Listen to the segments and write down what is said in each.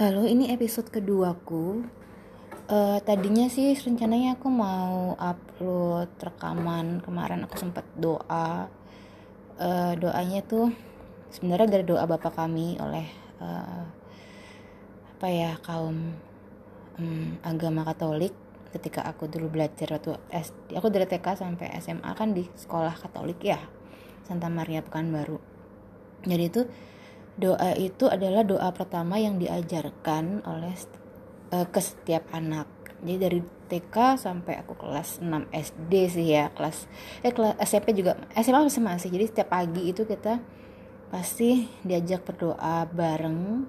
Halo, ini episode keduaku. Uh, tadinya sih rencananya aku mau upload rekaman kemarin aku sempat doa. Uh, doanya tuh sebenarnya dari doa bapak kami oleh uh, apa ya kaum um, agama Katolik ketika aku dulu belajar waktu SD aku dari TK sampai SMA kan di sekolah Katolik ya Santa Maria Pekanbaru jadi itu doa itu adalah doa pertama yang diajarkan oleh uh, ke setiap anak. Jadi dari TK sampai aku kelas 6 SD sih ya kelas eh kelas SMP juga SMA sama sih jadi setiap pagi itu kita pasti diajak berdoa bareng.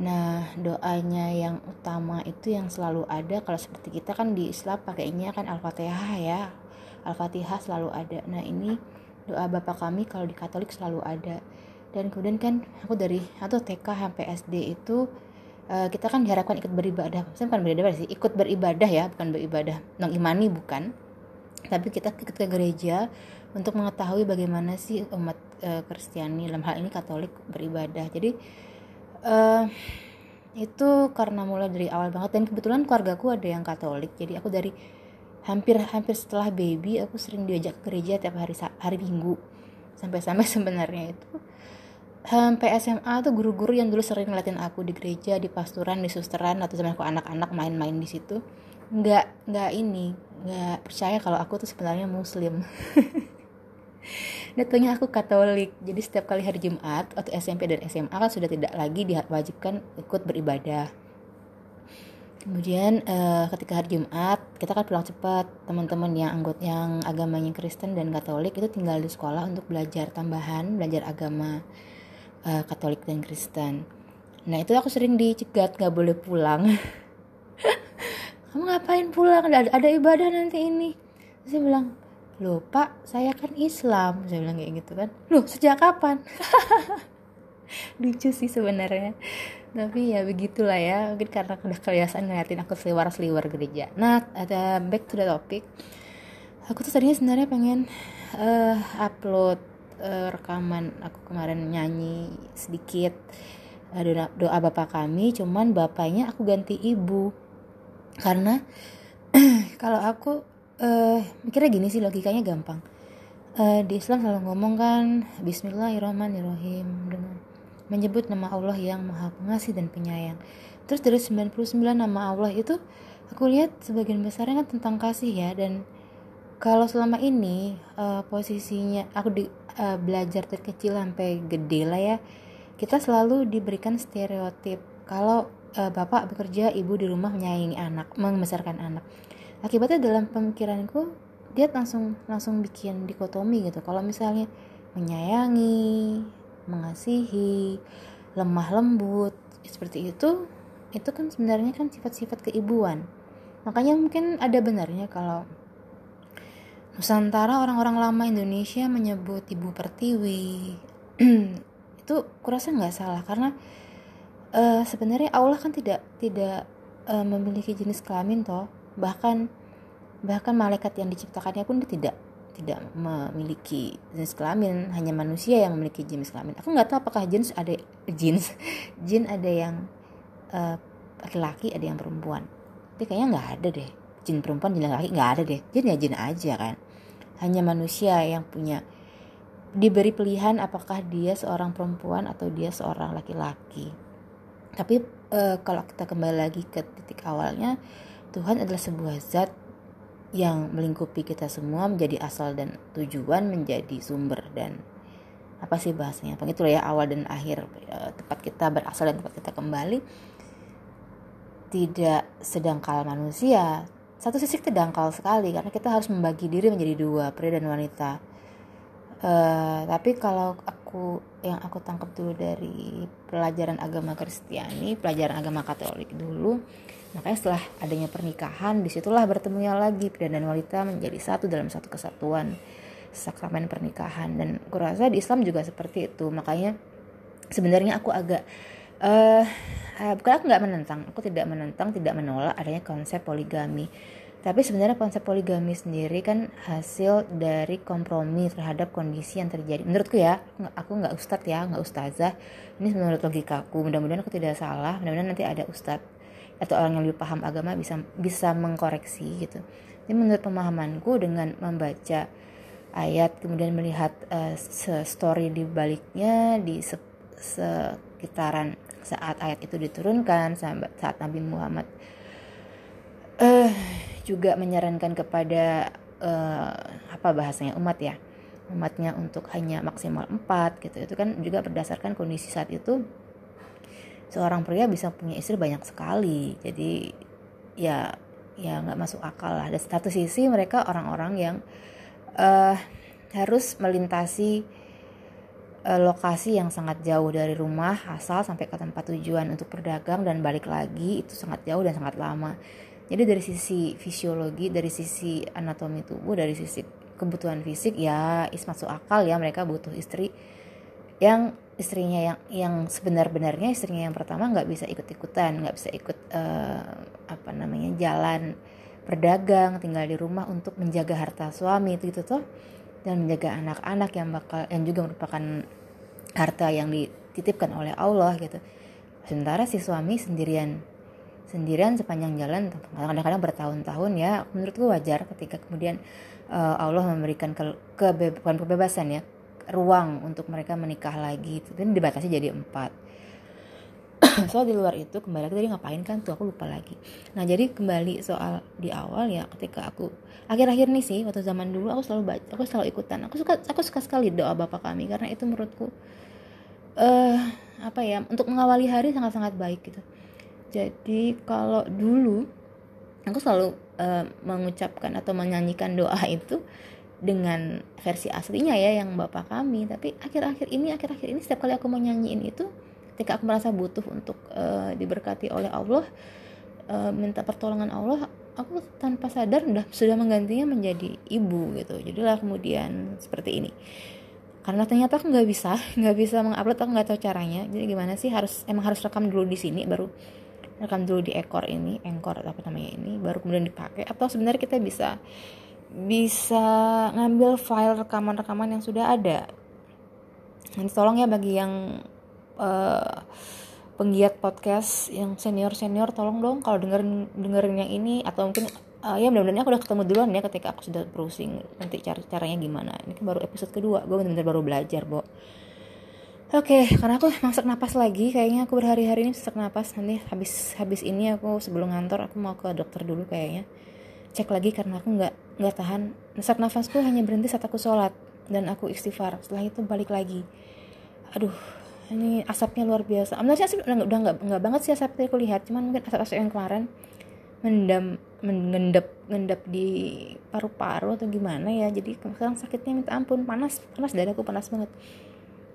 Nah doanya yang utama itu yang selalu ada kalau seperti kita kan di Islam pakainya kan Al-Fatihah ya. Al-Fatihah selalu ada. Nah ini doa Bapak kami kalau di Katolik selalu ada dan kemudian kan aku dari atau TK sampai SD itu uh, kita kan diharapkan ikut beribadah. Saya bukan beribadah sih ikut beribadah ya bukan beribadah. Non imani bukan. Tapi kita ikut ke gereja untuk mengetahui bagaimana sih umat uh, Kristiani. Dalam hal ini Katolik beribadah. Jadi uh, itu karena mulai dari awal banget. Dan kebetulan keluargaku ada yang Katolik. Jadi aku dari hampir hampir setelah baby aku sering diajak ke gereja tiap hari hari Minggu. Sampai-sampai sebenarnya itu sampai SMA tuh guru-guru yang dulu sering ngeliatin aku di gereja di pasturan di susteran atau zaman aku anak-anak main-main di situ. Nggak nggak ini nggak percaya kalau aku tuh sebenarnya muslim. Datangnya aku Katolik, jadi setiap kali hari Jumat atau SMP dan SMA kan sudah tidak lagi diwajibkan ikut beribadah. Kemudian uh, ketika hari Jumat kita kan pulang cepat. Teman-teman yang anggota yang agamanya Kristen dan Katolik itu tinggal di sekolah untuk belajar tambahan belajar agama uh, Katolik dan Kristen. Nah itu aku sering dicegat nggak boleh pulang. Kamu ngapain pulang? Ada, ada ibadah nanti ini. Terus saya bilang, loh pak saya kan Islam. Saya bilang kayak gitu kan. Loh sejak kapan? Lucu sih sebenarnya. Tapi ya begitulah ya. Mungkin karena udah kebiasaan ngeliatin aku seliwar-seliwar gereja. Nah ada back to the topic. Aku tuh tadinya sebenarnya pengen uh, upload uh, rekaman aku kemarin nyanyi sedikit uh, doa, doa bapak kami cuman bapaknya aku ganti ibu. Karena kalau aku uh, mikirnya gini sih logikanya gampang. Uh, di Islam selalu ngomong kan Bismillahirrahmanirrahim dengan menyebut nama Allah yang maha pengasih dan penyayang. Terus dari 99 nama Allah itu aku lihat sebagian besarnya kan tentang kasih ya dan kalau selama ini uh, posisinya aku di uh, belajar dari kecil sampai gede lah ya. Kita selalu diberikan stereotip kalau uh, bapak bekerja ibu di rumah menyayangi anak membesarkan anak. Akibatnya dalam pemikiranku dia langsung langsung bikin dikotomi gitu. Kalau misalnya menyayangi mengasihi lemah lembut seperti itu itu kan sebenarnya kan sifat-sifat keibuan. Makanya mungkin ada benarnya kalau Nusantara orang-orang lama Indonesia menyebut ibu pertiwi. Itu kurasa nggak salah karena uh, sebenarnya Allah kan tidak tidak uh, memiliki jenis kelamin toh. Bahkan bahkan malaikat yang diciptakannya pun tidak tidak memiliki jenis kelamin. Hanya manusia yang memiliki jenis kelamin. Aku nggak tahu apakah jenis ada jenis jin ada yang uh, laki-laki ada yang perempuan. Tapi kayaknya nggak ada deh jin perempuan jin laki nggak ada deh jin ya jin aja kan hanya manusia yang punya diberi pilihan apakah dia seorang perempuan atau dia seorang laki-laki. Tapi e, kalau kita kembali lagi ke titik awalnya, Tuhan adalah sebuah zat yang melingkupi kita semua menjadi asal dan tujuan menjadi sumber dan apa sih bahasanya? Begitu ya awal dan akhir e, tempat kita berasal dan tempat kita kembali tidak sedangkal manusia satu sisi kita dangkal sekali karena kita harus membagi diri menjadi dua pria dan wanita. Uh, tapi kalau aku yang aku tangkap dulu dari pelajaran agama Kristiani pelajaran agama Katolik dulu makanya setelah adanya pernikahan di situlah bertemunya lagi pria dan wanita menjadi satu dalam satu kesatuan sakramen pernikahan. Dan kurasa di Islam juga seperti itu makanya sebenarnya aku agak uh, bukan aku nggak menentang aku tidak menentang tidak menolak adanya konsep poligami. Tapi sebenarnya konsep poligami sendiri kan hasil dari kompromi terhadap kondisi yang terjadi. Menurutku ya aku nggak ustadz ya nggak ustazah. Ini menurut logikaku mudah-mudahan aku tidak salah. Mudah-mudahan nanti ada ustadz atau orang yang lebih paham agama bisa bisa mengkoreksi gitu. Ini menurut pemahamanku dengan membaca ayat kemudian melihat uh, story di baliknya di se sekitaran saat ayat itu diturunkan saat Nabi Muhammad uh, juga menyarankan kepada uh, apa bahasanya umat ya umatnya untuk hanya maksimal 4 gitu. Itu kan juga berdasarkan kondisi saat itu seorang pria bisa punya istri banyak sekali. Jadi ya ya nggak masuk akal lah. Dan satu sisi mereka orang-orang yang uh, harus melintasi lokasi yang sangat jauh dari rumah asal sampai ke tempat tujuan untuk berdagang dan balik lagi itu sangat jauh dan sangat lama. Jadi dari sisi fisiologi, dari sisi anatomi tubuh, dari sisi kebutuhan fisik ya is masuk akal ya mereka butuh istri yang istrinya yang yang sebenar-benarnya istrinya yang pertama nggak bisa ikut-ikutan, nggak bisa ikut uh, apa namanya jalan berdagang, tinggal di rumah untuk menjaga harta suami itu gitu tuh dan menjaga anak-anak yang bakal yang juga merupakan harta yang dititipkan oleh Allah gitu. Sementara si suami sendirian. Sendirian sepanjang jalan kadang-kadang bertahun-tahun ya. Menurutku wajar ketika kemudian uh, Allah memberikan ke, kebe, kebebasan ya. Ruang untuk mereka menikah lagi itu dibatasi jadi empat soal di luar itu kembali lagi tadi ngapain kan tuh aku lupa lagi. Nah jadi kembali soal di awal ya ketika aku akhir-akhir nih sih waktu zaman dulu aku selalu baca aku selalu ikutan. Aku suka aku suka sekali doa bapak kami karena itu menurutku eh uh, apa ya untuk mengawali hari sangat-sangat baik gitu. Jadi kalau dulu aku selalu uh, mengucapkan atau menyanyikan doa itu dengan versi aslinya ya yang bapak kami. Tapi akhir-akhir ini akhir-akhir ini setiap kali aku mau nyanyiin itu ketika aku merasa butuh untuk uh, diberkati oleh Allah uh, minta pertolongan Allah aku tanpa sadar udah sudah menggantinya menjadi ibu gitu. Jadilah kemudian seperti ini. Karena ternyata aku nggak bisa nggak bisa mengupload aku nggak tahu caranya. Jadi gimana sih harus emang harus rekam dulu di sini baru rekam dulu di ekor ini engkor atau apa namanya ini baru kemudian dipakai. Atau sebenarnya kita bisa bisa ngambil file rekaman-rekaman yang sudah ada. Nanti tolong ya bagi yang uh, penggiat podcast yang senior senior tolong dong kalau dengerin dengerin yang ini atau mungkin uh, ya mudah-mudahan aku udah ketemu duluan ya ketika aku sudah browsing nanti cara caranya gimana ini kan baru episode kedua gue bener-bener baru belajar bo Oke, okay, karena aku masak napas lagi, kayaknya aku berhari-hari ini sesak napas. Nanti habis habis ini aku sebelum ngantor aku mau ke dokter dulu kayaknya. Cek lagi karena aku nggak nggak tahan. Sesak nafasku hanya berhenti saat aku sholat dan aku istighfar. Setelah itu balik lagi. Aduh, ini asapnya luar biasa. Sebenarnya sih udah nggak nggak banget sih asapnya aku lihat, cuman mungkin asap-asap yang kemarin mendam mengendap ngendap di paru-paru atau gimana ya. Jadi sekarang sakitnya minta ampun, panas, panas dadaku panas banget.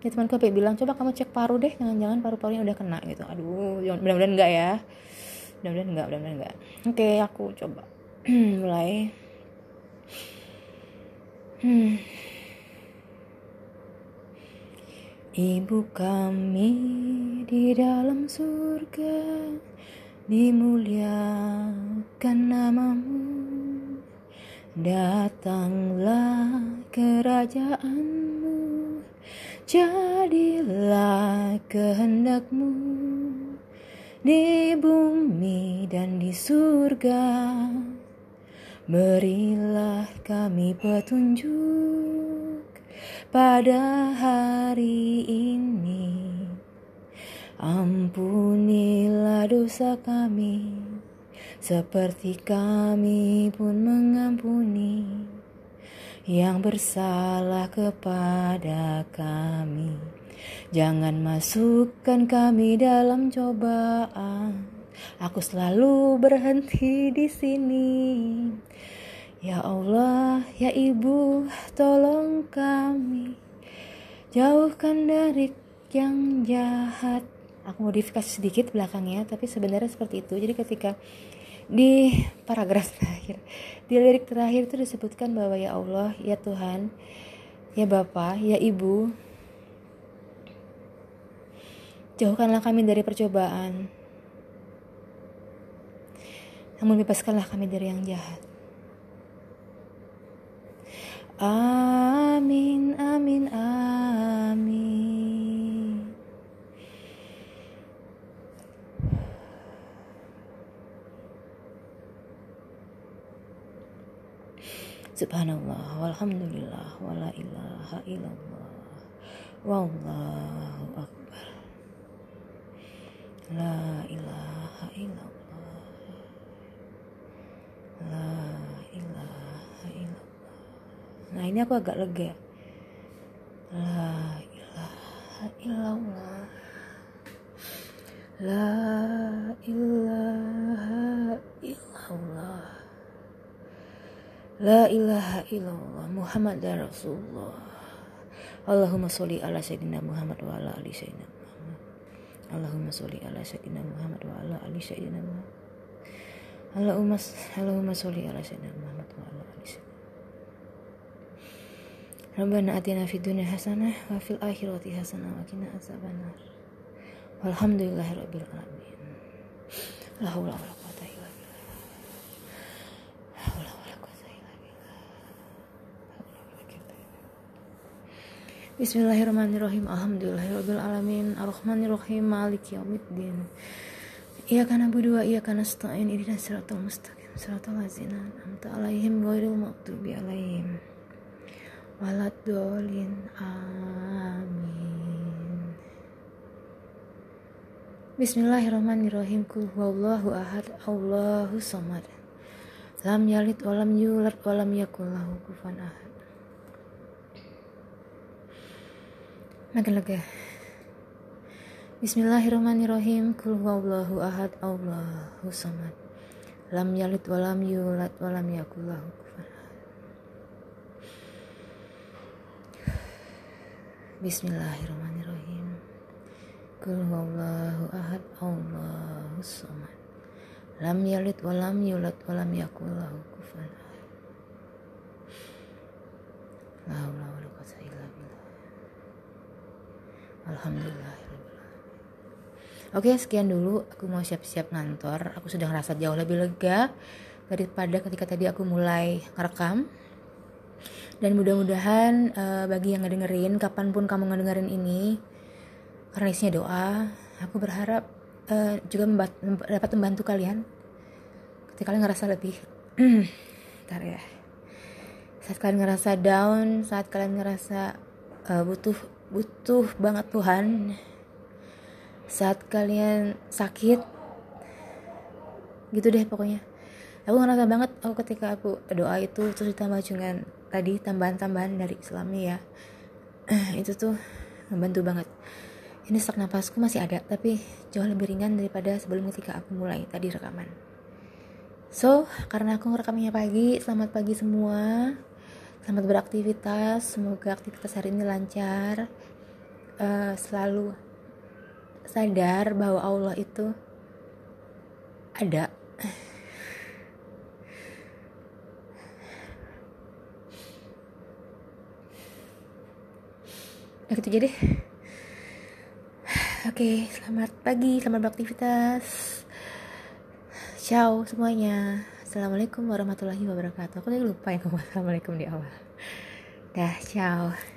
Ya temanku sampai bilang coba kamu cek paru deh jangan-jangan paru-parunya udah kena gitu. Aduh mudah-mudahan enggak ya. Mudah-mudahan enggak mudah-mudahan enggak oke aku coba mulai. Hmm. Ibu kami di dalam surga dimuliakan namamu datanglah kerajaanmu Jadilah kehendakmu di bumi dan di surga. Berilah kami petunjuk pada hari ini. Ampunilah dosa kami, seperti kami pun mengampuni yang bersalah kepada kami. Jangan masukkan kami dalam cobaan. Aku selalu berhenti di sini. Ya Allah, ya Ibu, tolong kami. Jauhkan dari yang jahat. Aku modifikasi sedikit belakangnya, tapi sebenarnya seperti itu. Jadi ketika di paragraf terakhir di lirik terakhir itu disebutkan bahwa ya Allah ya Tuhan ya Bapa ya Ibu jauhkanlah kami dari percobaan namun bebaskanlah kami dari yang jahat Amin, amin, amin. Subhanallah, walhamdulillah, wala ilaha illallah, wallahu akbar. La ilaha illallah. La ilaha illallah. Nah, ini aku agak lega. La ilaha illallah. La ilaha illallah. La ilaha illallah Muhammad dan Rasulullah Allahumma sholli ala sayyidina Muhammad wa ala ali sayyidina Muhammad Allahumma sholli ala sayyidina Muhammad wa ala ali sayyidina Muhammad Allahumma Allahumma sholli ala sayyidina Muhammad wa ala ali sayyidina Rabbana atina fid dunya hasanah wa fil akhirati hasanah wa qina azabannar. Walhamdulillahi rabbil alamin. La haula wala quwwata illa billah. Bismillahirrahmanirrahim. Alhamdulillahirabbil alamin. Arrahmanirrahim. Maliki yaumiddin. Iyyaka na'budu wa iyyaka nasta'in. Ihdinas siratal mustaqim. Siratal ladzina an'amta 'alaihim ghairil maghdubi 'alaihim Waladdallin Amin. Bismillahirrahmanirrahim. Kul huwallahu ahad Allahu samad. Lam yalid walam yulad walam yakul kufuwan ahad. Makin lega Bismillahirrahmanirrahim. Kul huwallahu ahad Allahu samad. Lam yalid walam yulad walam yakul kufuwan ahad Bismillahirrahmanirrahim. Kul huwallahu ahad Allahu samad. Lam yalid walam yulad walam yakul lahu kufuwan ahad. La haula wala quwwata illa billah. Alhamdulillah Oke sekian dulu. Aku mau siap-siap ngantor. Aku sudah ngerasa jauh lebih lega Daripada ketika tadi aku mulai ngerekam dan mudah-mudahan uh, bagi yang ngedengerin kapan pun kamu ngedengerin ini karena isinya doa aku berharap uh, juga membat, dapat membantu kalian. Ketika kalian ngerasa lebih ntar ya. Saat kalian ngerasa down saat kalian ngerasa uh, butuh butuh banget Tuhan saat kalian sakit gitu deh pokoknya. Aku ngerasa banget aku ketika aku doa itu terus ditambah dengan tadi tambahan-tambahan dari Islami ya. Itu tuh membantu banget. Ini sesak napasku masih ada tapi jauh lebih ringan daripada sebelum ketika aku mulai tadi rekaman. So karena aku ngerekamnya pagi selamat pagi semua. Selamat beraktivitas semoga aktivitas hari ini lancar. Uh, selalu sadar bahwa Allah itu ada Nah gitu jadi Oke selamat pagi Selamat beraktivitas. Ciao semuanya. Assalamualaikum warahmatullahi wabarakatuh. Aku lupa ya ngomong Assalamualaikum di awal. Dah ciao